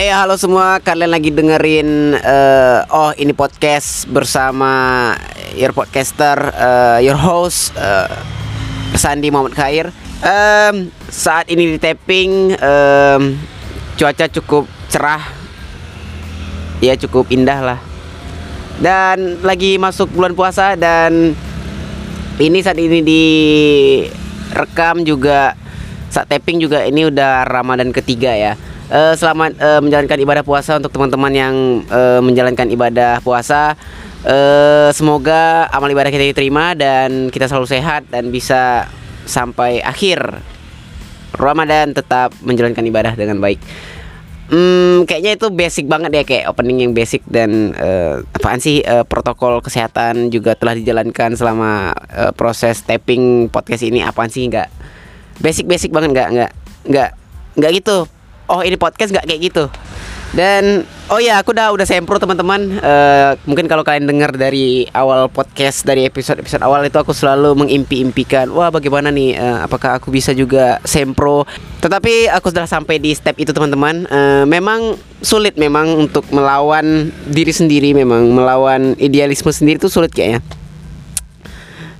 Eh halo semua, kalian lagi dengerin uh, oh ini podcast bersama your podcaster, uh, your host uh, Sandi Muhammad Khair. Um, saat ini di tapping um, cuaca cukup cerah, ya cukup indah lah. Dan lagi masuk bulan puasa dan ini saat ini di rekam juga saat tapping juga ini udah Ramadan ketiga ya uh, selamat uh, menjalankan ibadah puasa untuk teman-teman yang uh, menjalankan ibadah puasa. Uh, semoga amal ibadah kita diterima dan kita selalu sehat dan bisa sampai akhir Ramadan tetap menjalankan ibadah dengan baik. Hmm, kayaknya itu basic banget ya kayak opening yang basic dan uh, apaan sih uh, protokol kesehatan juga telah dijalankan selama uh, proses tapping podcast ini apaan sih nggak basic basic banget nggak nggak nggak nggak gitu oh ini podcast nggak kayak gitu. Dan oh ya aku udah udah sempro teman-teman. Uh, mungkin kalau kalian dengar dari awal podcast dari episode episode awal itu aku selalu mengimpi-impikan wah bagaimana nih? Uh, apakah aku bisa juga sempro? Tetapi aku sudah sampai di step itu teman-teman. Uh, memang sulit memang untuk melawan diri sendiri memang melawan idealisme sendiri itu sulit kayaknya.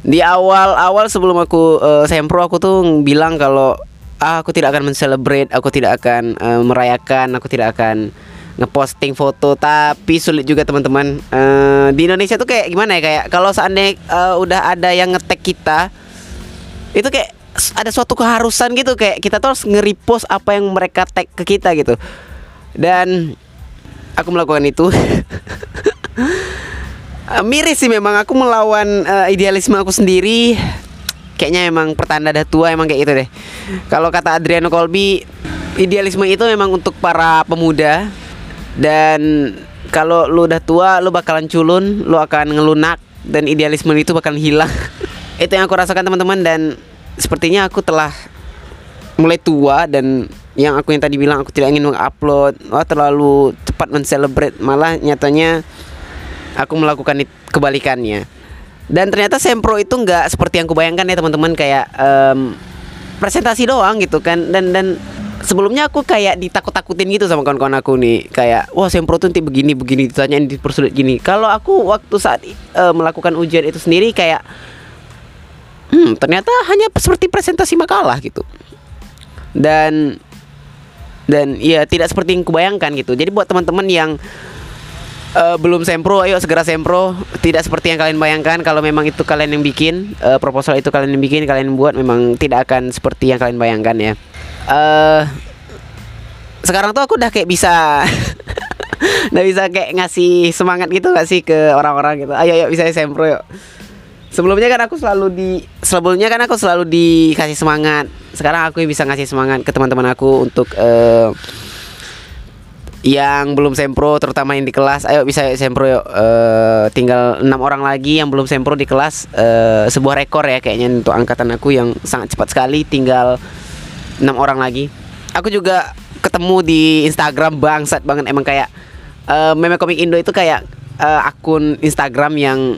Di awal-awal sebelum aku uh, sempro aku tuh bilang kalau aku tidak akan mencelebrate, aku tidak akan uh, merayakan, aku tidak akan ngeposting foto. Tapi sulit juga teman-teman. Uh, di Indonesia tuh kayak gimana ya? Kayak kalau seandainya uh, udah ada yang ngetek kita itu kayak ada suatu keharusan gitu. Kayak kita tuh harus nge-repost apa yang mereka tag ke kita gitu. Dan aku melakukan itu. Miris sih memang. Aku melawan uh, idealisme aku sendiri kayaknya emang pertanda dah tua emang kayak gitu deh. Kalau kata Adriano Colby, idealisme itu memang untuk para pemuda dan kalau lu udah tua lu bakalan culun, lu akan ngelunak dan idealisme itu bakalan hilang. itu yang aku rasakan teman-teman dan sepertinya aku telah mulai tua dan yang aku yang tadi bilang aku tidak ingin mengupload wah terlalu cepat mencelebrate malah nyatanya aku melakukan kebalikannya dan ternyata sempro itu nggak seperti yang kubayangkan ya teman-teman. Kayak um, presentasi doang gitu kan. Dan dan sebelumnya aku kayak ditakut-takutin gitu sama kawan-kawan aku nih. Kayak wah sempro tuh nanti begini begini ditanyain dipersulit gini. Kalau aku waktu saat uh, melakukan ujian itu sendiri kayak hmm ternyata hanya seperti presentasi makalah gitu. Dan dan ya tidak seperti yang kubayangkan gitu. Jadi buat teman-teman yang uh, belum sempro, ayo segera sempro. Tidak seperti yang kalian bayangkan kalau memang itu kalian yang bikin uh, proposal itu kalian yang bikin, kalian buat memang tidak akan seperti yang kalian bayangkan ya. Uh, sekarang tuh aku udah kayak bisa udah bisa kayak ngasih semangat gitu gak sih ke orang-orang gitu. Ayo ayo bisa sempro yuk. Sebelumnya kan aku selalu di sebelumnya kan aku selalu dikasih semangat. Sekarang aku bisa ngasih semangat ke teman-teman aku untuk uh, yang belum sempro terutama yang di kelas. Ayo bisa sempro yuk. Uh, tinggal enam orang lagi yang belum sempro di kelas. Uh, sebuah rekor ya kayaknya untuk angkatan aku yang sangat cepat sekali. Tinggal enam orang lagi. Aku juga ketemu di Instagram bangsat banget. Emang kayak uh, meme komik Indo itu kayak uh, akun Instagram yang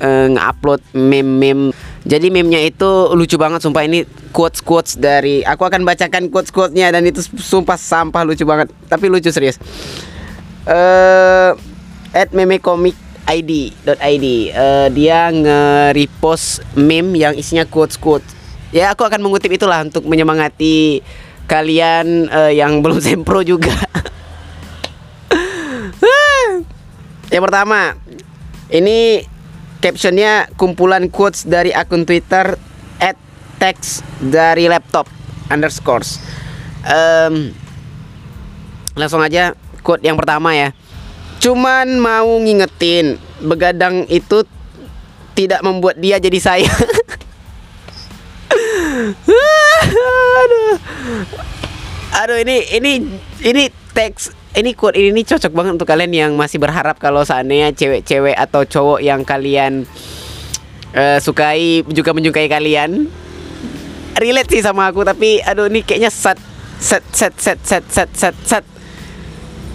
uh, nge-upload meme-meme jadi meme-nya itu lucu banget sumpah ini quotes-quotes dari aku akan bacakan quotes-quotesnya dan itu sumpah sampah lucu banget tapi lucu serius. Eh at meme komik id.id uh, dia nge-repost meme yang isinya quotes-quotes. Ya aku akan mengutip itulah untuk menyemangati kalian uh, yang belum sempro juga. yang pertama, ini captionnya kumpulan quotes dari akun Twitter at text dari laptop underscores. Um, langsung aja quote yang pertama ya. Cuman mau ngingetin begadang itu tidak membuat dia jadi saya. aduh. Aduh ini ini ini teks ini quote ini, ini cocok banget untuk kalian yang masih berharap kalau seandainya cewek-cewek atau cowok yang kalian uh, sukai juga menyukai kalian relate sih sama aku. Tapi aduh ini kayaknya set set set set set set set set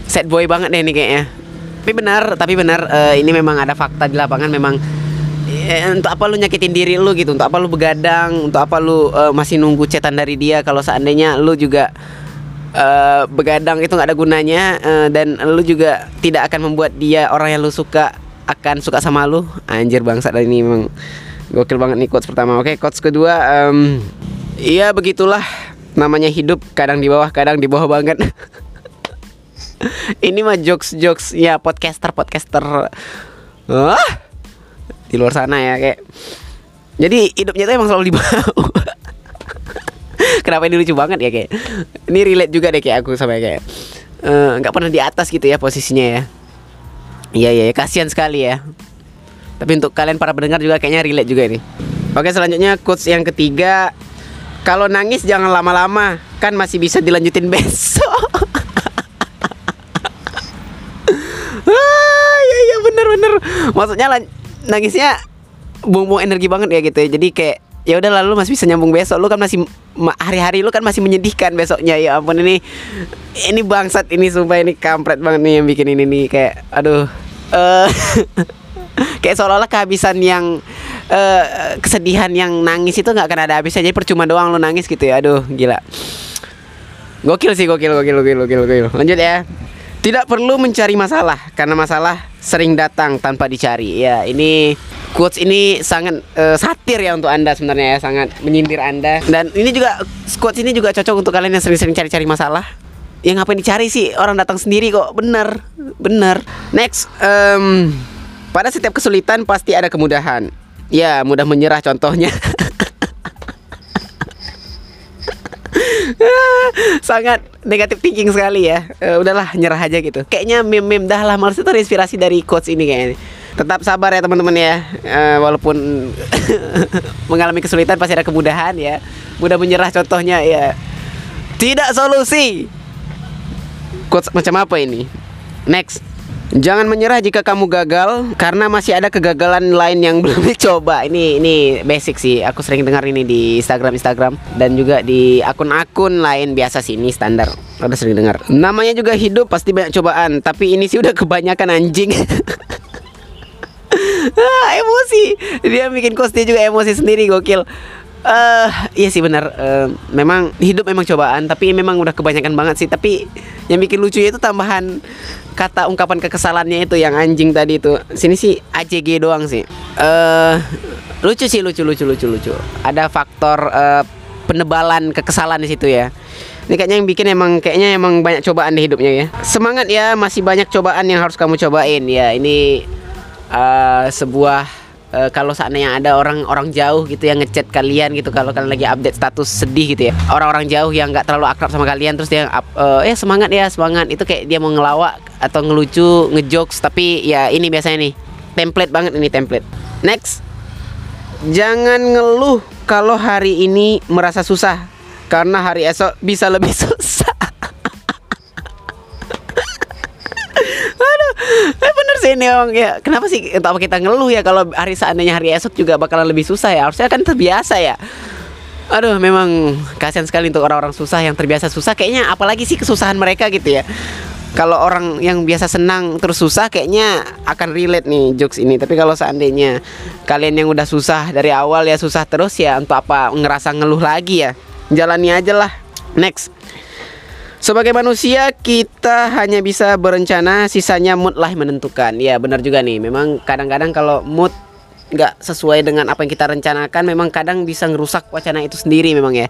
set boy banget deh ini kayaknya. Tapi benar tapi benar uh, ini memang ada fakta di lapangan. Memang eh, untuk apa lu nyakitin diri lu gitu? Untuk apa lu begadang? Untuk apa lu uh, masih nunggu cetan dari dia? Kalau seandainya lu juga uh, begadang itu nggak ada gunanya uh, dan lu juga tidak akan membuat dia orang yang lu suka akan suka sama lu. Anjir bangsa dan ini memang gokil banget nih quotes pertama. Oke quotes kedua um, iya begitulah. Namanya hidup kadang di bawah kadang di bawah banget. Ini mah jokes jokes ya podcaster podcaster. Ah di luar sana ya kayak. Jadi hidupnya tuh emang selalu di bawah kenapa ini lucu banget ya kayak. Ini relate juga deh kayak aku sama kayak eh, nggak uh, pernah di atas gitu ya posisinya ya. Iya iya kasihan sekali ya. Tapi untuk kalian para pendengar juga kayaknya relate juga ini. Oke selanjutnya quotes yang ketiga. Kalau nangis jangan lama-lama. Kan masih bisa dilanjutin besok. Ah iya iya. Bener bener. Maksudnya nangisnya buang-buang energi banget ya gitu ya. Jadi kayak ya udah lalu masih bisa nyambung besok. Lu kan masih hari-hari lu kan masih menyedihkan besoknya. Ya ampun ini ini bangsat ini sumpah ini kampret banget nih yang bikin ini nih. Kayak aduh. Uh, kayak seolah-olah kehabisan yang uh, kesedihan yang nangis itu nggak akan ada habisnya. Jadi percuma doang lu nangis gitu ya. Aduh gila. Gokil sih gokil gokil gokil gokil gokil. Lanjut ya. Tidak perlu mencari masalah karena masalah sering datang tanpa dicari. Ya, ini quotes ini sangat uh, satir ya untuk Anda sebenarnya ya, sangat menyindir Anda. Dan ini juga quotes ini juga cocok untuk kalian yang sering-sering cari-cari masalah. Ya ngapain dicari sih? Orang datang sendiri kok. Bener, bener. Next, um, pada setiap kesulitan pasti ada kemudahan. Ya, mudah menyerah contohnya. sangat negatif thinking sekali ya uh, udahlah nyerah aja gitu kayaknya meme-meme dah lah maksudnya itu terinspirasi dari quotes ini kayaknya tetap sabar ya teman-teman ya uh, walaupun mengalami kesulitan pasti ada kemudahan ya mudah menyerah contohnya ya tidak solusi quotes macam apa ini next Jangan menyerah jika kamu gagal karena masih ada kegagalan lain yang belum dicoba. Ini ini basic sih. Aku sering dengar ini di Instagram Instagram dan juga di akun-akun lain biasa sih ini standar. Ada sering dengar. Namanya juga hidup pasti banyak cobaan, tapi ini sih udah kebanyakan anjing. ah, emosi. Dia bikin kos dia juga emosi sendiri gokil. Uh, iya sih benar. Uh, memang hidup memang cobaan, tapi memang udah kebanyakan banget sih. Tapi yang bikin lucu itu tambahan kata ungkapan kekesalannya itu yang anjing tadi itu. Sini sih ACG doang sih. Uh, lucu sih lucu lucu lucu lucu. Ada faktor uh, penebalan kekesalan di situ ya. Ini kayaknya yang bikin emang kayaknya emang banyak cobaan di hidupnya ya. Semangat ya, masih banyak cobaan yang harus kamu cobain ya. Ini uh, sebuah uh, kalau seandainya ada orang-orang jauh gitu yang ngechat kalian gitu kalau kalian lagi update status sedih gitu ya. Orang-orang jauh yang nggak terlalu akrab sama kalian terus dia up, uh, eh semangat ya semangat. Itu kayak dia mau ngelawak atau ngelucu ngejokes tapi ya ini biasanya nih template banget ini template. Next. Jangan ngeluh kalau hari ini merasa susah karena hari esok bisa lebih susah eh bener sih orang ya. Kenapa sih untuk apa kita ngeluh ya kalau hari seandainya hari esok juga bakalan lebih susah ya? Harusnya kan terbiasa ya. Aduh memang kasihan sekali untuk orang-orang susah yang terbiasa susah. Kayaknya apalagi sih kesusahan mereka gitu ya. Kalau orang yang biasa senang terus susah kayaknya akan relate nih jokes ini. Tapi kalau seandainya kalian yang udah susah dari awal ya susah terus ya untuk apa ngerasa ngeluh lagi ya? Jalani aja lah. Next sebagai manusia kita hanya bisa berencana, sisanya mood lah menentukan. Ya benar juga nih. Memang kadang-kadang kalau mood nggak sesuai dengan apa yang kita rencanakan, memang kadang bisa ngerusak wacana itu sendiri memang ya.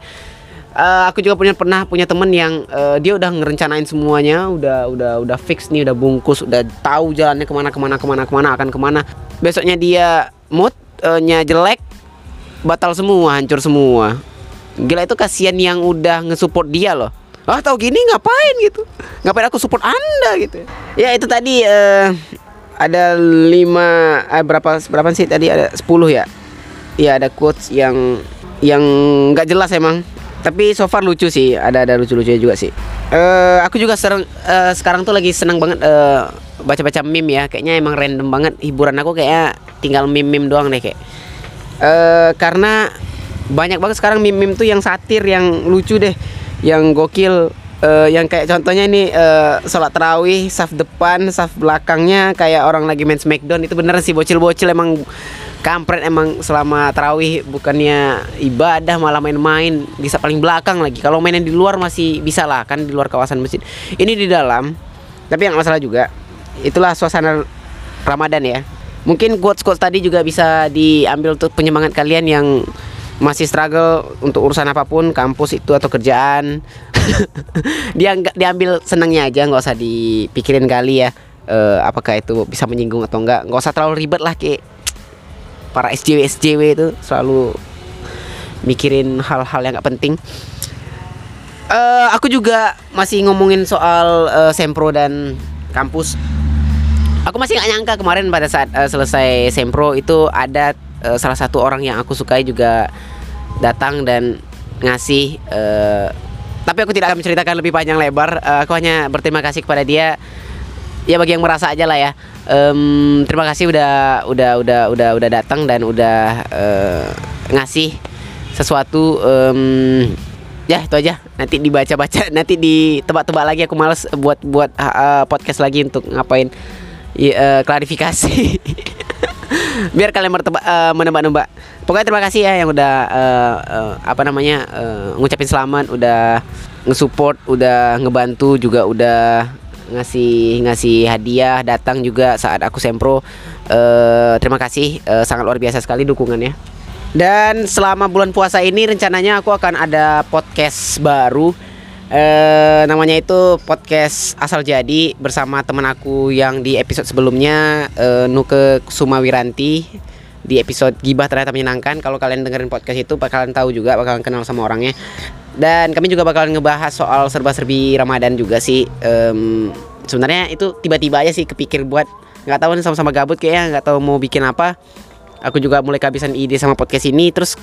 Uh, aku juga punya pernah punya temen yang uh, dia udah ngerencanain semuanya, udah udah udah fix nih, udah bungkus, udah tahu jalannya ke mana ke mana ke mana ke mana akan ke mana. Besoknya dia moodnya jelek, batal semua, hancur semua. Gila itu kasihan yang udah ngesupport dia loh ah tahu gini ngapain gitu? Ngapain aku support anda gitu? Ya itu tadi uh, ada lima eh, berapa berapa sih tadi? Ada 10 ya? Ya ada quotes yang yang nggak jelas emang. Tapi so far lucu sih ada ada lucu lucunya juga sih. Uh, aku juga serang, uh, sekarang tuh lagi senang banget uh, baca-baca meme ya. Kayaknya emang random banget. Hiburan aku kayak tinggal meme-meme doang deh kayak. Uh, karena banyak banget sekarang meme-meme tuh yang satir yang lucu deh yang gokil uh, yang kayak contohnya ini uh, sholat tarawih saf depan saf belakangnya kayak orang lagi main smackdown itu bener sih bocil-bocil emang kampret emang selama tarawih bukannya ibadah malah main-main bisa paling belakang lagi. Kalau mainin di luar masih bisa lah kan di luar kawasan masjid. Ini di dalam tapi yang masalah juga itulah suasana Ramadan ya. Mungkin quotes quotes tadi juga bisa diambil untuk penyemangat kalian yang masih struggle untuk urusan apa pun kampus itu atau kerjaan. Dia nggak diambil senangnya aja nggak usah dipikirin kali ya uh, apakah itu bisa menyinggung atau enggak nggak usah terlalu ribet lah kayak para SJW SJW itu selalu mikirin hal-hal yang nggak penting. Uh, aku juga masih ngomongin soal uh, sempro dan kampus. Aku masih nggak nyangka kemarin pada saat uh, selesai sempro itu ada uh, salah satu orang yang aku sukai juga datang dan ngasih uh, tapi aku tidak akan menceritakan lebih panjang lebar. Uh, aku hanya berterima kasih kepada dia. Ya bagi yang merasa aja lah ya. Um, terima kasih udah udah udah udah udah datang dan udah uh, ngasih sesuatu. Um, ya itu aja. Nanti dibaca-baca nanti ditebak-tebak lagi. Aku males buat buat uh, podcast lagi untuk ngapain. Uh, klarifikasi biar kalian bertebak uh, menebak-nebak. Pokoknya terima kasih ya yang udah uh, uh, apa namanya uh, ngucapin selamat udah ngesupport udah ngebantu juga udah ngasih ngasih hadiah datang juga saat aku sempro. Uh, terima kasih uh, sangat luar biasa sekali dukungannya. Dan selama bulan puasa ini rencananya aku akan ada podcast baru Eh, namanya itu podcast asal jadi bersama teman aku yang di episode sebelumnya eh, Nuke Sumawiranti. Di episode gibah ternyata menyenangkan kalau kalian dengerin podcast itu bakalan tahu juga bakalan kenal sama orangnya. Dan kami juga bakalan ngebahas soal serba-serbi Ramadan juga sih. Um, sebenarnya itu tiba-tiba aja sih kepikir buat nggak tahu nih sama-sama gabut kayaknya nggak tahu mau bikin apa. Aku juga mulai kehabisan ide sama podcast ini terus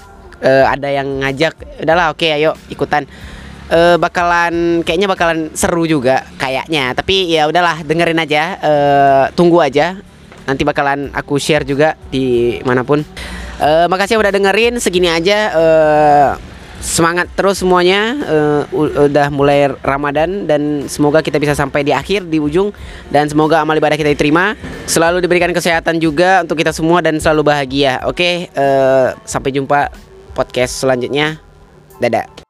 uh, ada yang ngajak udahlah oke okay, ayo ikutan uh, bakalan kayaknya bakalan seru juga kayaknya. Tapi ya udahlah dengerin aja. Uh, tunggu aja. Nanti bakalan aku share juga di mana pun. Uh, makasih udah dengerin. Segini aja. Uh, semangat terus semuanya. Uh, udah mulai Ramadan dan semoga kita bisa sampai di akhir di ujung. Dan semoga amal ibadah kita diterima. Selalu diberikan kesehatan juga untuk kita semua dan selalu bahagia. Oke okay, uh, sampai jumpa podcast selanjutnya. Dadah